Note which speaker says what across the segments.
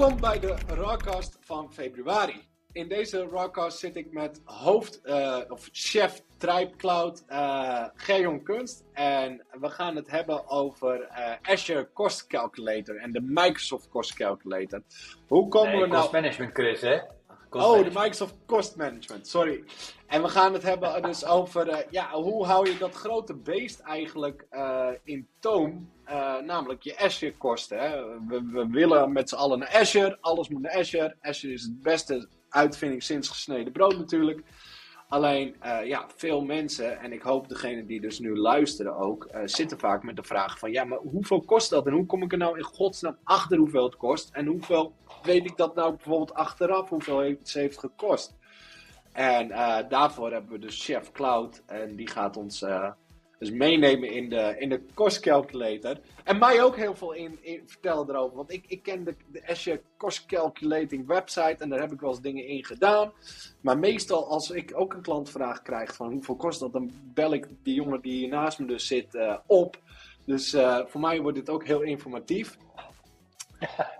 Speaker 1: Welkom bij de Rawcast van februari. In deze Rawcast zit ik met hoofd, uh, of chef Tribe Cloud, uh, Gerjon Kunst. En we gaan het hebben over uh, Azure Cost Calculator en de Microsoft Cost Calculator.
Speaker 2: Hoe komen nee, we nou... Cost Management, Chris, hè?
Speaker 1: Oh, de Microsoft Cost Management, sorry. En we gaan het hebben dus over, uh, ja, hoe hou je dat grote beest eigenlijk uh, in toom? Uh, namelijk je Azure kosten. Hè? We, we, willen met z'n allen naar Azure, alles moet naar Azure. Azure is het beste uitvinding sinds gesneden brood natuurlijk. Alleen, ja, veel mensen, en ik hoop degene die dus nu luisteren ook, zitten vaak met de vraag van, ja, maar hoeveel kost dat? En hoe kom ik er nou in godsnaam achter hoeveel het kost? En hoeveel weet ik dat nou bijvoorbeeld achteraf, hoeveel het heeft gekost? En uh, daarvoor hebben we dus Chef Cloud. En die gaat ons uh, dus meenemen in de, in de cost calculator. En mij ook heel veel in, vertellen erover. Want ik, ik ken de, de Azure Cost Calculating website. En daar heb ik wel eens dingen in gedaan. Maar meestal als ik ook een klantvraag krijg van hoeveel kost dat. Dan bel ik die jongen die hier naast me dus zit uh, op. Dus voor mij wordt dit ook heel informatief.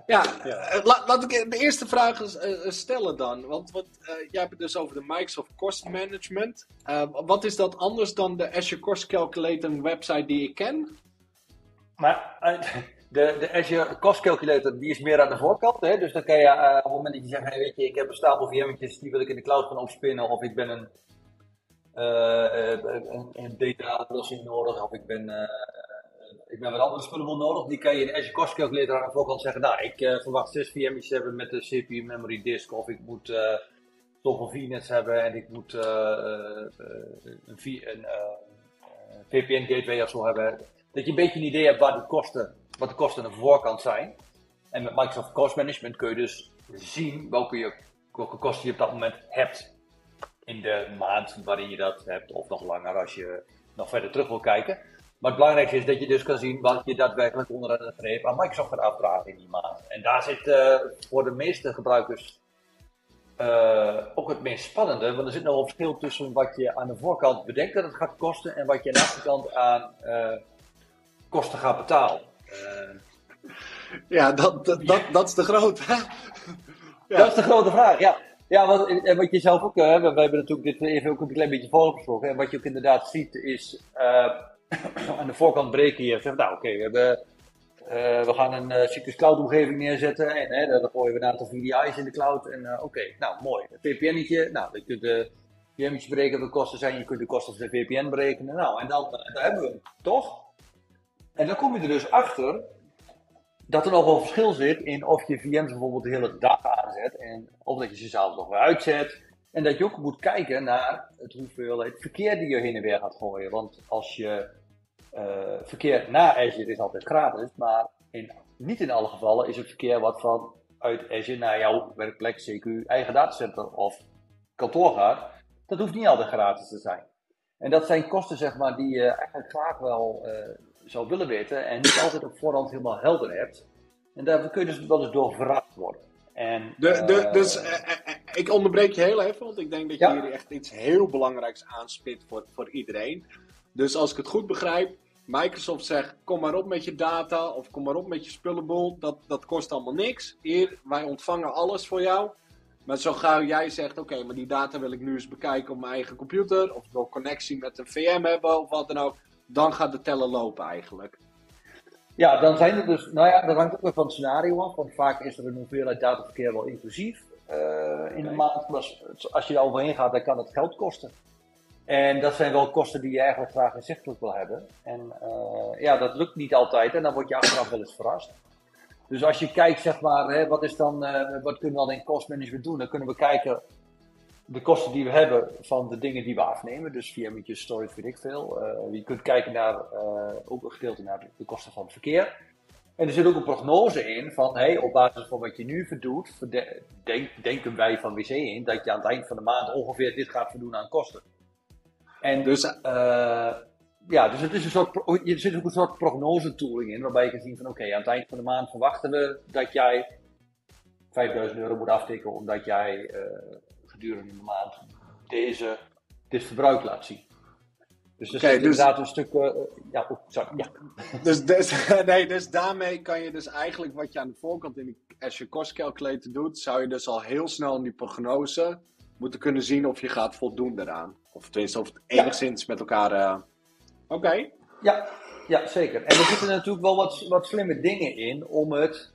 Speaker 1: Ja, ja. Eh, laat ik de eerste vraag uh, stellen dan. Want wat, uh, jij hebt het dus over de Microsoft Cost Management. Uh, wat is dat anders dan de Azure Cost Calculator website die ik ken?
Speaker 2: Maar de, de Azure Cost Calculator die is meer aan de voorkant. Hè? Dus dan kan je op het moment dat je zegt, hey, weet je, ik heb een stapel VM'tjes, die wil ik in de cloud gaan opspinnen. Of ik ben een, een, een data nodig. Of ik ben ik ben wat andere spullen nodig. Die kan je in Azure Cost Calculator aan de voorkant zeggen. Nou, ik uh, verwacht 6 VM's hebben met de CPU memory disk. Of ik moet uh, zoveel VNets hebben en ik moet uh, een, een VPN gateway of zo hebben. Dat je een beetje een idee hebt wat de kosten, wat de kosten aan de voorkant zijn. En met Microsoft Cost Management kun je dus zien welke, je, welke kosten je op dat moment hebt. In de maand waarin je dat hebt, of nog langer als je nog verder terug wil kijken. Maar het belangrijkste is dat je dus kan zien wat je daadwerkelijk onder de greep aan Microsoft gaat afdragen in die maand. En daar zit uh, voor de meeste gebruikers uh, ook het meest spannende, want er zit nog een verschil tussen wat je aan de voorkant bedenkt dat het gaat kosten en wat je aan de achterkant aan uh, kosten gaat betalen.
Speaker 1: ja, dat, dat, dat, dat is de grote.
Speaker 2: ja. Dat is de grote vraag, ja. Ja, wat, en wat je zelf ook, hè, we, we hebben natuurlijk dit even ook een klein beetje voorgesproken. En wat je ook inderdaad ziet is, aan de voorkant breken je. Zeg, nou, oké, we we gaan een uh, Citrus Cloud omgeving neerzetten en hè, dan gooien we een aantal VDI's in de cloud. En uh, oké, nou mooi. Een VPN'tje, nou, je kunt de VM'tjes berekenen wat de kosten zijn, je kunt de kosten van de VPN berekenen. Nou, en dan, dan hebben we hem, toch? En dan kom je er dus achter dat er nog wel verschil zit in of je VM's bijvoorbeeld de hele dag aanzet en of dat je ze zelf nog weer uitzet. En dat je ook moet kijken naar het hoeveelheid verkeer die je heen en weer gaat gooien. Want als je uh, verkeer naar Azure is altijd gratis, maar in, niet in alle gevallen is het verkeer wat van uit Azure naar jouw werkplek, CQ, eigen datacenter of kantoor gaat. Dat hoeft niet altijd gratis te zijn. En dat zijn kosten zeg maar, die je eigenlijk graag wel uh, zou willen weten en niet altijd op voorhand helemaal helder hebt. En daar kun je dus wel eens door verrast worden. En,
Speaker 1: de, de, uh, dus ik onderbreek je heel even, want ik denk dat je hier echt iets heel belangrijks aanspit voor, voor iedereen. Dus als ik het goed begrijp, Microsoft zegt: kom maar op met je data of kom maar op met je spullenboel. Dat, dat kost allemaal niks. Hier, wij ontvangen alles voor jou. Maar zo gauw jij zegt: oké, maar die data wil ik nu eens bekijken op mijn eigen computer. Of wil connectie met een VM hebben of wat dan ook. Dan gaat de teller lopen eigenlijk.
Speaker 2: Ja, dan zijn er dus, nou ja, dat hangt ook weer van het scenario af. Want vaak is er een hoeveelheid dataverkeer wel inclusief uh, in de maand. Maar als je er overheen gaat, dan kan het geld kosten. En dat zijn wel kosten die je eigenlijk graag inzichtelijk wil hebben. En uh, ja, dat lukt niet altijd en dan word je achteraf wel eens verrast. Dus als je kijkt, zeg maar, hè, wat, is dan, uh, wat kunnen we dan in cost management doen? Dan kunnen we kijken de kosten die we hebben van de dingen die we afnemen. Dus VM'tjes, storage, weet ik veel. Uh, je kunt kijken naar, ook een gedeelte naar de kosten van het verkeer. En er zit ook een prognose in van, hey, op basis van wat je nu verdoet, denk, denken wij van WC in dat je aan het eind van de maand ongeveer dit gaat verdoen aan kosten. En dus, uh, ja, dus het is een soort, er zit ook een soort prognose-tooling in, waarbij je kan zien van, oké, aan het eind van de maand verwachten we dat jij 5000 euro moet aftikken, omdat jij uh, gedurende de maand deze, dit verbruik laat zien. Dus er zit dus, inderdaad een stuk. Uh, ja, oh, sorry. Ja.
Speaker 1: Dus, dus, nee, dus daarmee kan je dus eigenlijk wat je aan de voorkant in de Azure Cost Calculator doet, zou je dus al heel snel in die prognose moeten kunnen zien of je gaat voldoen daaraan. Of tenminste, of het enigszins met elkaar. Uh... Oké.
Speaker 2: Ja, ja, zeker. En er zitten natuurlijk wel wat, wat slimme dingen in om het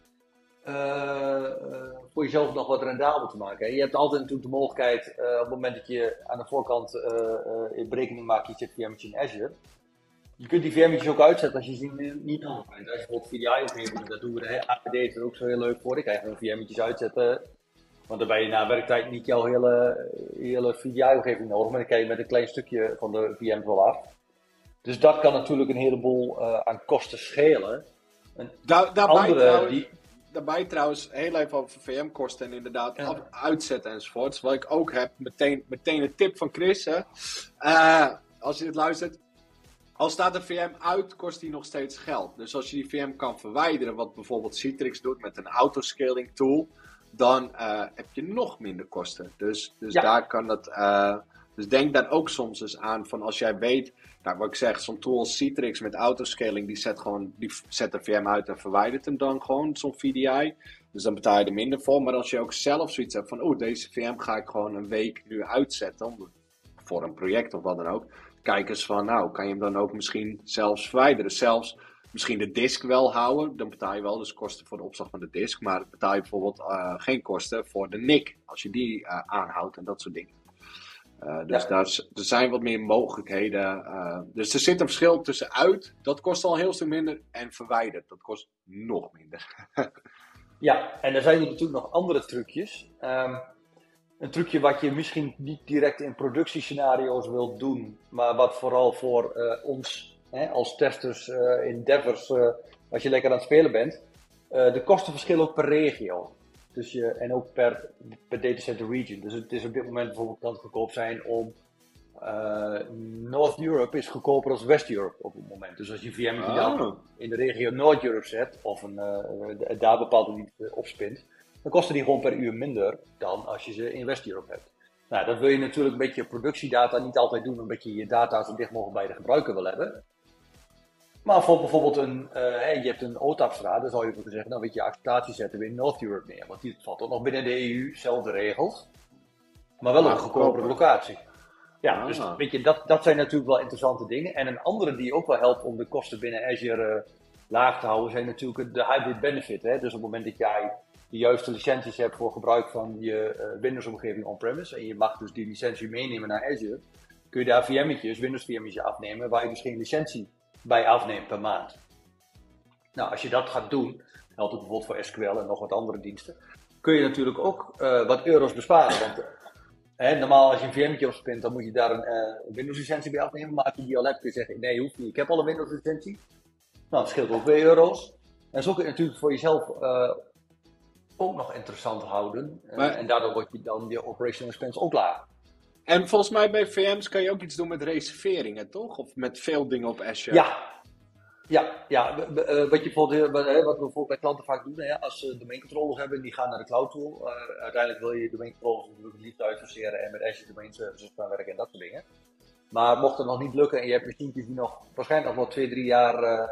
Speaker 2: uh, voor jezelf nog wat rendabel te maken. Je hebt altijd natuurlijk de mogelijkheid, uh, op het moment dat je aan de voorkant uh, berekening maakt, je zet VM'tjes in Azure. Je kunt die VM'tjes ook uitzetten als je ze niet nodig hebt. Als je bijvoorbeeld VDI-omgeving, dat doen we, de APD is er ook zo heel leuk voor. Ik kan gewoon VM'tjes uitzetten, want dan ben je na werktijd niet jouw hele, hele VDI-omgeving nodig, maar dan kan je met een klein stukje van de VM's wel af. Dus dat kan natuurlijk een heleboel aan kosten schelen.
Speaker 1: Daar, daarbij andere, die, daarbij trouwens heel even over VM-kosten en inderdaad uitzetten enzovoorts. Wat ik ook heb, meteen, meteen een tip van Chris. Hè. Uh, als je dit luistert. Als staat een VM uit, kost die nog steeds geld. Dus als je die VM kan verwijderen, wat bijvoorbeeld Citrix doet met een autoscaling tool, dan uh, heb je nog minder kosten. Dus, dus daar kan dat. Uh, dus denk daar ook soms eens aan van als jij weet nou, wat ik zeg, zo'n tool als Citrix met autoscaling, die zet gewoon die zet de VM uit en verwijdert hem dan gewoon, zo'n VDI. Dus dan betaal je er minder voor. Maar als je ook zelf zoiets hebt van, oh, deze VM ga ik gewoon een week nu uitzetten, voor een project of wat dan ook. Kijk eens van, nou, kan je hem dan ook misschien zelfs verwijderen. Zelfs misschien de disk wel houden, dan betaal je wel dus kosten voor de opslag van de disk. Maar betaal je bijvoorbeeld uh, geen kosten voor de NIC, als je die uh, aanhoudt en dat soort dingen. Uh, dus daar, er zijn wat meer mogelijkheden. Dus er zit een verschil tussen uit, dat kost al een heel stuk minder, en verwijderd, dat kost nog minder.
Speaker 2: ja, en er zijn er natuurlijk nog andere trucjes. Um, een trucje wat je misschien niet direct in productiescenario's wilt doen, maar wat vooral voor ons hè, als testers in Devers, als je lekker aan het spelen bent, de kosten verschillen ook per regio. Dus je, en ook per, per datacenter region. Dus het is op dit moment bijvoorbeeld kan het goedkoop zijn om uh, North Europe is goedkoper dan West Europe op het moment. Dus als je VM oh. in de regio North Europe zet of een, uh, daar bepaalde niet opspint, dan kosten die gewoon per uur minder dan als je ze in West Europe hebt. Nou, dat wil je natuurlijk een beetje productiedata niet altijd doen, omdat je je data zo dicht mogelijk bij de gebruiker wil hebben. Maar voor bijvoorbeeld een, uh, je hebt een OTAP-straat, dan zou je kunnen zeggen, nou weet je, acceptatie zetten we in North Europe neer. Want die valt toch nog binnen de EU, zelfde regels. Maar wel een goedkopere locatie. Ja, dus weet je, dat, dat zijn natuurlijk wel interessante dingen. En een andere die ook wel helpt om de kosten binnen Azure uh, laag te houden, zijn natuurlijk de hybrid benefit. Hè? Dus op het moment dat jij de juiste licenties hebt voor gebruik van je uh, Windows-omgeving on-premise, en je mag dus die licentie meenemen naar Azure, kun je daar VM'tjes, Windows-VM'tjes afnemen, waar je dus geen licentie bij afneemt per maand. Nou, als je dat gaat doen, geldt ook bijvoorbeeld voor SQL en nog wat andere diensten, kun je natuurlijk ook uh, wat euro's besparen. Want hè, normaal als je een VM'tje opspint, dan moet je daar een uh, Windows licentie bij afnemen. Maar als je die al hebt, kun je zeggen, nee, hoeft niet, ik heb al een Windows licentie. Nou, dat scheelt ook 2 euro's. En zo kun je natuurlijk voor jezelf uh, ook nog interessant houden. Maar, en daardoor wordt je dan je operational expense ook lager.
Speaker 1: En volgens mij bij VM's kan je ook iets doen met reserveringen, toch? Of met veel dingen op Azure.
Speaker 2: Ja, ja, ja. Eh, wat, je bijvoorbeeld, wat we bijvoorbeeld bij klanten vaak doen, als ze domeincontrollers hebben, die gaan naar de cloud tool. Uh, uiteindelijk wil je domeincontrollers natuurlijk liefst uitfaseren en met Azure domain services gaan werken en dat soort dingen. Maar mocht het nog niet lukken en je hebt machientjes die nog waarschijnlijk nog wel twee, drie jaar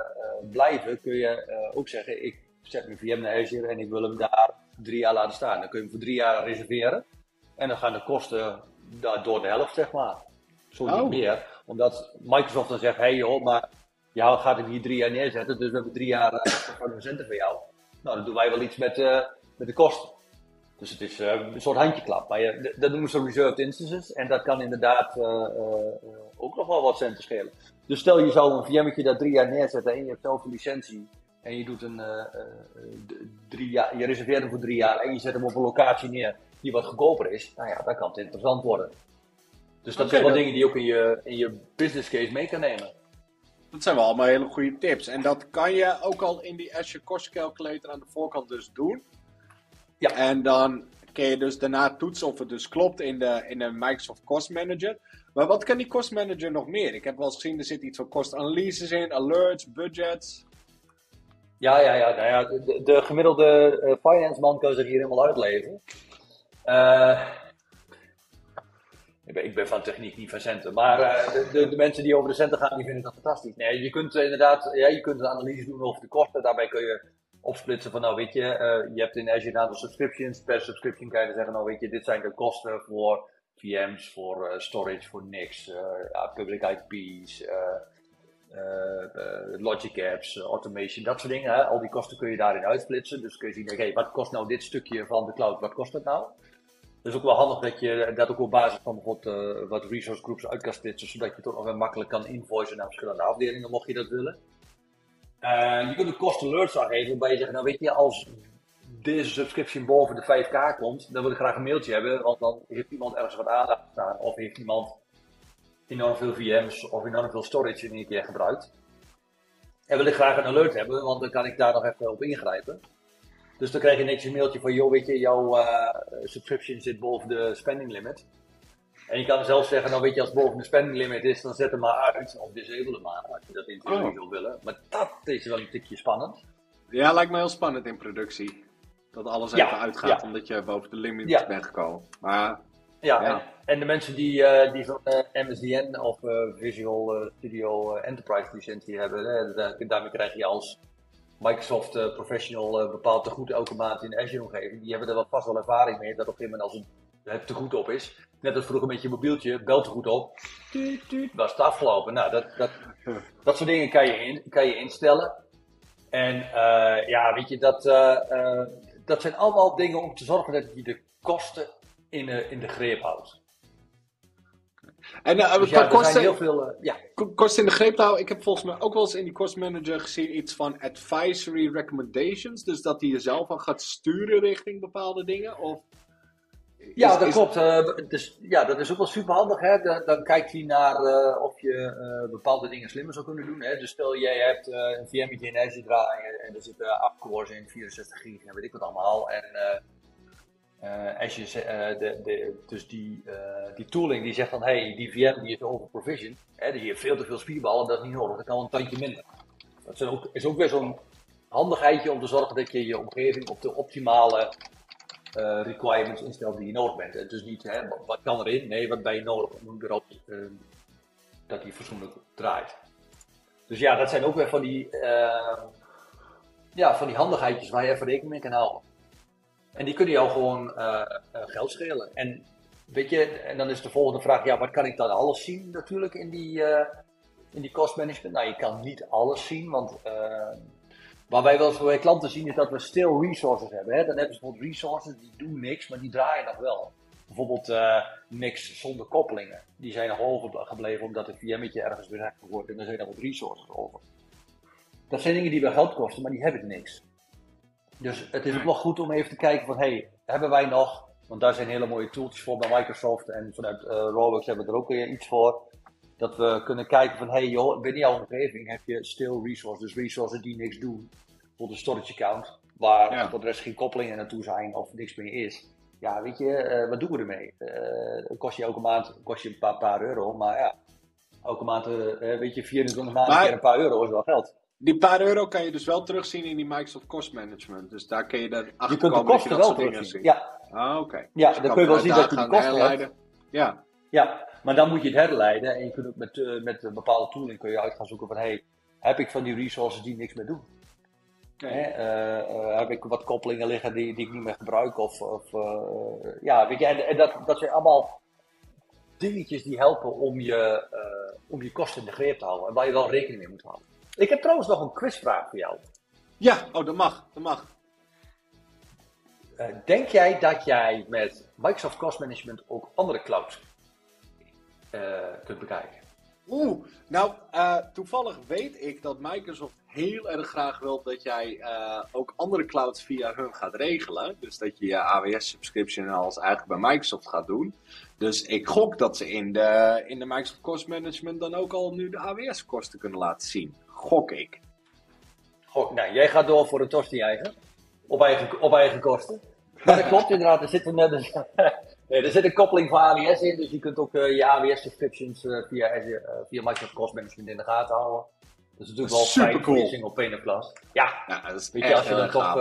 Speaker 2: blijven, kun je ook zeggen, ik zet mijn VM naar Azure en ik wil hem daar drie jaar laten staan. Dan kun je hem voor drie jaar reserveren. En dan gaan de kosten door de helft, zeg maar. Zo niet oh. meer. Omdat Microsoft dan zegt, hé hey joh, maar jou gaat hem hier drie jaar neerzetten, dus we hebben drie jaar uh, centen voor jou. Nou, dan doen wij wel iets met, uh, met de kosten. Dus het is uh, een soort handjeklap. Maar je, dat noemen ze reserved instances. En dat kan inderdaad ook nog wel wat centen schelen. Dus stel je zou een VM'tje daar drie jaar neerzetten en je hebt zelf een licentie. En je doet een drie jaar, je reserveert hem voor drie jaar en je zet hem op een locatie neer die wat goedkoper is, nou ja, dan kan het interessant worden. Dus dat zijn wel dingen die je ook in je, in je business case mee kan nemen.
Speaker 1: Dat zijn wel allemaal hele goede tips. En dat kan je ook al in die Azure Cost Calculator aan de voorkant dus doen. Ja. En dan kun je dus daarna toetsen of het dus klopt in de, in de Microsoft Cost Manager. Maar wat kan die Cost Manager nog meer? Ik heb wel eens gezien, er zit iets van cost analyses in, alerts, budgets.
Speaker 2: Ja, ja, ja. Nou ja de, de gemiddelde uh, finance man kan zich hier helemaal uitleven. Uh, Ik ben, ik ben van techniek, niet van centen. Maar uh, de, de, de, mensen die over de centen gaan, die vinden dat fantastisch. Nee, je kunt inderdaad ja, je kunt een analyse doen over de kosten. Daarbij kun je opsplitsen van, nou weet je, je hebt in Azure een aantal subscriptions. Per subscription kan je zeggen, nou weet je, dit zijn de kosten voor VM's, voor storage, voor NICs, public IP's, logic apps, automation, dat soort dingen. Hè? Al die kosten kun je daarin uitsplitsen. Dus kun je zien, wat kost nou dit stukje van de cloud, wat kost dat nou? Het is ook wel handig dat je dat ook op basis van wat resource groups uit kan splitsen, zodat je toch nog wel makkelijk kan invoicen naar verschillende afdelingen, mocht je dat willen. Je kunt een cost alerts aangeven, waarbij je zegt, nou weet je, als deze subscription boven de 5k komt, dan wil ik graag een mailtje hebben, want dan heeft iemand ergens wat aandacht staan, of heeft iemand enorm veel VM's of enorm veel storage in één keer gebruikt. En wil ik graag een alert hebben, want dan kan ik daar nog even op ingrijpen. Dus dan krijg je netjes een mailtje van, joh, weet je, jouw uh, subscription zit boven de spending limit. En je kan zelf zeggen, nou weet je, als het boven de spending limit is, dan zet hem maar uit. Of disable hem maar, als je dat in theorie oh. wil willen. Maar dat is wel een tikje spannend.
Speaker 1: Ja, lijkt me heel spannend in productie. Dat alles even uitgaat, omdat je boven de limit bent gekomen. Maar,
Speaker 2: ja, en, en, de mensen die, uh, die zo'n uh, MSDN of Visual Studio Enterprise licentie hebben, daarmee krijg je als Microsoft Professional bepaalt te goed elke maand in de Azure-omgeving. Die hebben er wel vast wel ervaring mee dat op een gegeven moment als het te goed op is, net als vroeger met je mobieltje, belt te goed op, tuut, tuut, was het afgelopen. Nou, dat, dat, dat soort dingen kan je, in, kan je instellen. En uh, ja, weet je, dat, dat zijn allemaal dingen om te zorgen dat je de kosten in, in de greep houdt.
Speaker 1: En uh, dus ja, kosten, heel veel, uh, ja. kosten in de greep houden. Ik heb volgens mij ook wel eens in die cost manager gezien iets van advisory recommendations. Dus dat hij jezelf al gaat sturen richting bepaalde dingen. Of
Speaker 2: ja, dat klopt. Uh, dus, ja, dat is ook wel super handig. Hè? Dan, dan kijkt hij naar of je bepaalde dingen slimmer zou kunnen doen. Hè? Dus stel jij hebt een VM'tje in Azure draaien en er zitten 8 cores in, 64 gig en weet ik wat allemaal. En uh, als je, uh, de, de, dus die, uh, die tooling die zegt van hey, die VM die is over provision, hè, die heeft veel te veel spierballen, dat is niet nodig, dat kan een tandje minder. Dat is ook, is ook weer zo'n handigheidje om te zorgen dat je je omgeving op de optimale requirements instelt die je nodig bent. En dus niet hè, wat kan erin, nee, wat ben je nodig om erop dat die fatsoenlijk draait. Dus ja, dat zijn ook weer van die, ja, van die handigheidjes waar je even rekening mee kan houden. En die kunnen jou gewoon uh, geld schelen. En weet je, en dan is de volgende vraag, ja, wat kan ik dan alles zien natuurlijk in die, uh, in die cost management? Nou, je kan niet alles zien, want waar wij wel bij klanten zien is dat we still resources hebben. Hè? Dan hebben ze bijvoorbeeld resources die doen niks, maar die draaien nog wel. Bijvoorbeeld niks zonder koppelingen. Die zijn nog overgebleven omdat een VM'tje ergens bereikt wordt en er zijn nog wat resources over. Dat zijn dingen die wel geld kosten, maar die hebben niks. Dus het is ook wel goed om even te kijken van, hey, hebben wij nog, want daar zijn hele mooie tools voor bij Microsoft en vanuit uh, Robux hebben we er ook weer iets voor. Dat we kunnen kijken van, hey joh, binnen jouw omgeving heb je still resources, dus resources die niks doen. Bijvoorbeeld een storage account, waar ja. voor de rest geen koppelingen naartoe zijn of niks meer is. Ja, weet je, uh, wat doen we ermee? Uh, kost je elke maand kost je een paar, paar euro, maar ja, elke maand, weet je, 24 maanden keer een paar euro is wel geld.
Speaker 1: Die paar euro kan je dus wel terugzien in die Microsoft Cost Management. Dus daar kun je erachter
Speaker 2: je kunt de kosten dat wel terugzien. Ja.
Speaker 1: Ah, oké.
Speaker 2: Ja, dus dan kun je wel zien dat je die kosten herleiden. hebt.
Speaker 1: Ja.
Speaker 2: Ja, maar dan moet je het herleiden. En je kunt ook met, uh, met een bepaalde tooling kun je uit gaan zoeken van... Hey, heb ik van die resources die niks meer doen? Okay. Uh, uh, heb ik wat koppelingen liggen die, die ik niet meer gebruik? Of, of ja, weet je, en, en, dat, dat zijn allemaal dingetjes die helpen om je, om je kosten in de greep te houden. En waar je wel rekening mee moet houden. Ik heb trouwens nog een quizvraag voor jou.
Speaker 1: Ja, oh, dat mag. Dat mag.
Speaker 2: Uh, denk jij dat jij met Microsoft Cost Management ook andere clouds uh, kunt bekijken?
Speaker 1: Oeh, nou, uh, toevallig weet ik dat Microsoft heel erg graag wil dat jij ook andere clouds via hun gaat regelen. Dus dat je je AWS-subscription als eigenlijk bij Microsoft gaat doen. Dus ik gok dat ze in de, in de Microsoft Cost Management dan ook al nu de AWS-kosten kunnen laten zien. Gok ik.
Speaker 2: Gok, nou, jij gaat door voor een tosti eigen. Op eigen, op eigen kosten. Maar dat klopt inderdaad. Er zit, een, nee, er zit een koppeling van AWS in. Dus je kunt ook uh, je AWS-subscriptions uh, via, uh, via Microsoft Cost Management in de gaten houden. Dat is natuurlijk wel fijn cool. single pane of class. Ja, ja dat is weet je, als je dan toch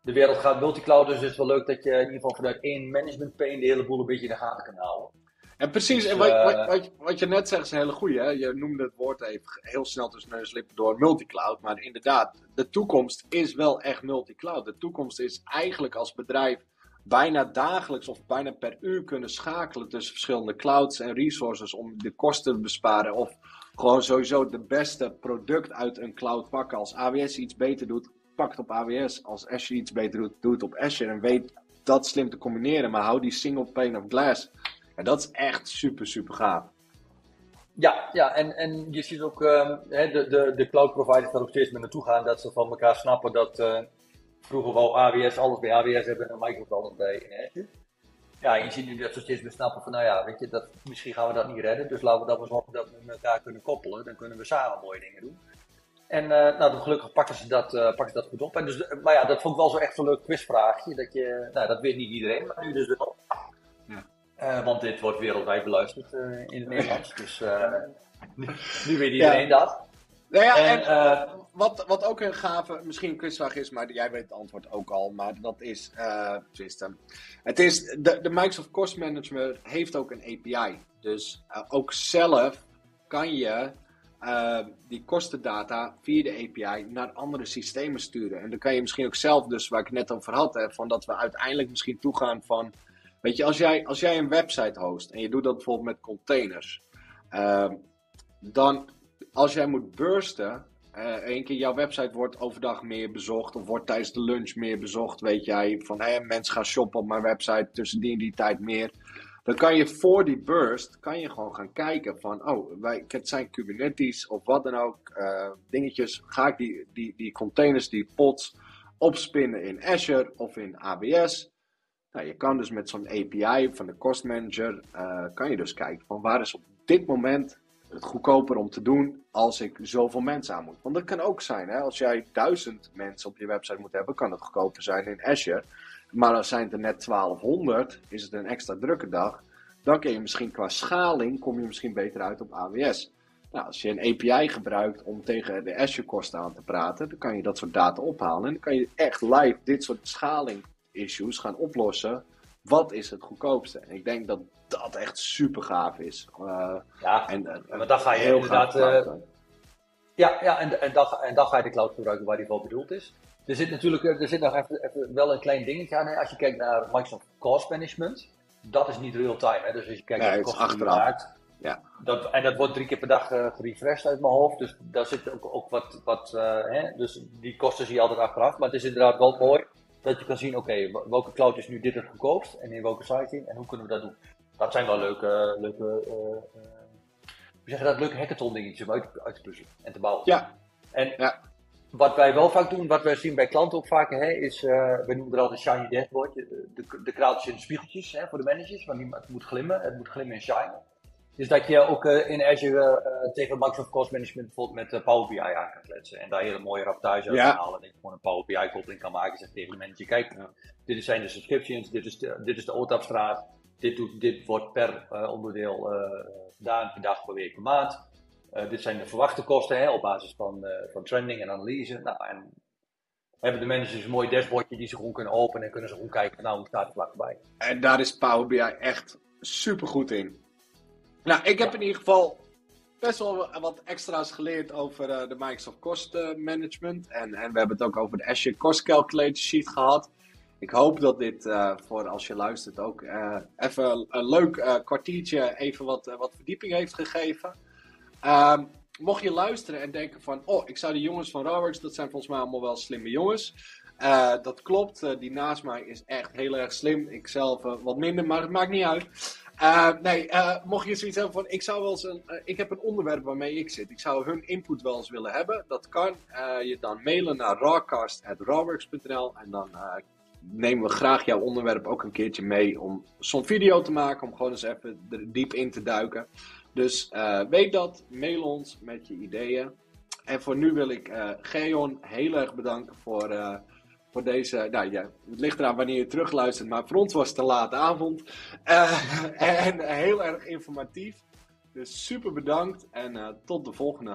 Speaker 2: de wereld gaat multicloud, dus is het wel leuk dat je in ieder geval vanuit één management pane de hele boel een beetje in de gaten kan houden.
Speaker 1: En precies,
Speaker 2: Dus,
Speaker 1: en wat,
Speaker 2: eh,
Speaker 1: wat, wat, wat je net zegt is een hele goeie. Hè? Je noemde het woord even heel snel tussen neus en lippen door multicloud. Maar inderdaad, de toekomst is wel echt multicloud. De toekomst is eigenlijk als bedrijf bijna dagelijks of bijna per uur kunnen schakelen tussen verschillende clouds en resources om de kosten te besparen. Of gewoon sowieso de beste product uit een cloud pakken. Als AWS iets beter doet, pak het op AWS. Als Azure iets beter doet, doe het op Azure. En weet dat slim te combineren. Maar hou die single pane of glass. En dat is echt super, super gaaf.
Speaker 2: Ja, ja en, en je ziet ook ehm, hè, de, de, de cloud providers daar ook steeds meer naartoe gaan. Dat ze van elkaar snappen dat eh, vroeger wou AWS alles bij AWS hebben en Microsoft alles bij Azure. Ja, je ziet nu dat ze steeds meer snappen van, nou ja, weet je, dat, misschien gaan we dat niet redden. Dus laten we dat maar zorgen dat we met elkaar kunnen koppelen. Dan kunnen we samen mooie dingen doen. En eh, nou, gelukkig pakken ze, dat, eh, pakken ze dat goed op. En dus, maar ja, dat vond ik wel zo echt zo'n leuk quizvraagje. Dat, je, nou, dat weet niet iedereen, maar nu dus wel. Eh, want dit wordt wereldwijd beluisterd eh, in het Nederlands. Dus eh, nu, nu weet iedereen dat.
Speaker 1: Nou ja,
Speaker 2: En,
Speaker 1: en, wat, wat ook een gave, misschien een quizvraag is, maar jij weet het antwoord ook al. Maar dat is, het is, de, de Microsoft Cost Manager heeft ook een API. Dus ook zelf kan je die kostendata via de API naar andere systemen sturen. En dan kan je misschien ook zelf, dus waar ik het net over had, hè, van dat we uiteindelijk misschien toegaan van, weet je, als jij, als jij een website host en je doet dat bijvoorbeeld met containers, eh, dan als jij moet bursten, eh één keer jouw website wordt overdag meer bezocht of wordt tijdens de lunch meer bezocht, weet jij, van hé, mensen gaan shoppen op mijn website tussen die en die tijd meer. Dan kan je voor die burst, kan je gewoon gaan kijken van, oh, wij, het zijn Kubernetes of wat dan ook, eh, dingetjes. Ga ik die, die, die containers, die pods, opspinnen in Azure of in AWS? Nou, je kan dus met zo'n API van de Cost Manager, eh, kan je dus kijken van waar is op dit moment het goedkoper om te doen als ik zoveel mensen aan moet. Want dat kan ook zijn, hè? als jij duizend mensen op je website moet hebben, kan het goedkoper zijn in Azure. Maar als zijn het er net 1200, is het een extra drukke dag. Dan kun je misschien qua schaling, kom je misschien beter uit op AWS. Nou, als je een API gebruikt om tegen de Azure kosten aan te praten, dan kan je dat soort data ophalen. En dan kan je echt live dit soort schaling issues gaan oplossen. Wat is het goedkoopste? En ik denk dat dat echt super gaaf is. Uh,
Speaker 2: Ja,
Speaker 1: en, en,
Speaker 2: maar dan ga je
Speaker 1: heel
Speaker 2: inderdaad, eh. Ja, ja en, en, dan, ga- en dan ga je de cloud gebruiken waar die voor bedoeld is. Er zit natuurlijk er zit nog even, even wel een klein dingetje aan. Hè. Als je kijkt naar Microsoft Cost Management, dat is niet real-time. Dus als je kijkt
Speaker 1: Nee,
Speaker 2: naar de
Speaker 1: het is
Speaker 2: kosten
Speaker 1: achteraf.
Speaker 2: maakt,
Speaker 1: Ja.
Speaker 2: dat, en dat wordt drie keer per dag eh, gerefreshed uit mijn hoofd. Dus daar zit ook, ook wat, wat eh, hè. dus die kosten zie je altijd achteraf. Maar het is inderdaad wel mooi dat je kan zien, oké, wel- welke cloud is nu dit het goedkoopst en in welke sizing en hoe kunnen we dat doen. Dat zijn wel leuke, leuke eh, eh, hoe zeg je dat, leuke hackathon dingetjes om uit, uit te puzzelen en te bouwen.
Speaker 1: Ja,
Speaker 2: En
Speaker 1: Ja.
Speaker 2: wat wij wel vaak doen, wat wij zien bij klanten ook vaker, hè, is, eh we noemen er altijd shiny dashboard, de, de, de kraaltjes en de spiegeltjes hè, voor de managers, want het moet glimmen, het moet glimmen en shinen. Dus dat je ook eh, in Azure eh, tegen Microsoft Cost Management bijvoorbeeld met eh, Power BI aan kan kletsen. En daar hele mooie rapportage uit
Speaker 1: Ja.
Speaker 2: kan halen. En dat je gewoon een Power BI koppeling kan maken. Zeg tegen de manager, kijk, dit zijn de subscriptions, dit is de, dit is de OTAP-straat. Dit, doet, dit wordt per onderdeel gedaan, per dag, per week, per maand. Dit zijn de verwachte kosten hè, op basis van, van trending en analyse. Nou, en hebben de managers een mooi dashboardje die ze gewoon kunnen openen en kunnen ze gewoon kijken, nou, hoe staat het vlakbij.
Speaker 1: En daar is Power BI echt super goed in. Nou, ik heb in ieder geval best wel wat extra's geleerd over eh, de Microsoft Cost eh, Management. En, en we hebben het ook over de Azure Cost Calculator Sheet gehad. Ik hoop dat dit eh, voor als je luistert ook even een leuk kwartiertje even wat, wat verdieping heeft gegeven. Ehm, mocht je luisteren en denken van, oh, ik zou die jongens van Rawworks, dat zijn volgens mij allemaal wel slimme jongens. Dat klopt, die naast mij is echt heel erg slim. Ik zelf eh, wat minder, maar het maakt niet uit. Eh, nee, eh, mocht je zoiets hebben van, ik zou wel eens een, eh, ik heb een onderwerp waarmee ik zit. Ik zou hun input wel eens willen hebben. Dat kan je dan mailen naar rawcast.rawworks.nl en dan nemen we graag jouw onderwerp ook een keertje mee om zo'n video te maken, om gewoon eens even diep in te duiken. Dus weet dat, mail ons met je ideeën. En voor nu wil ik Geon heel erg bedanken voor, voor deze. Nou ja, het ligt eraan wanneer je terugluistert, maar voor ons was het een late avond. Eh, en heel erg informatief. Dus super bedankt en eh, tot de volgende.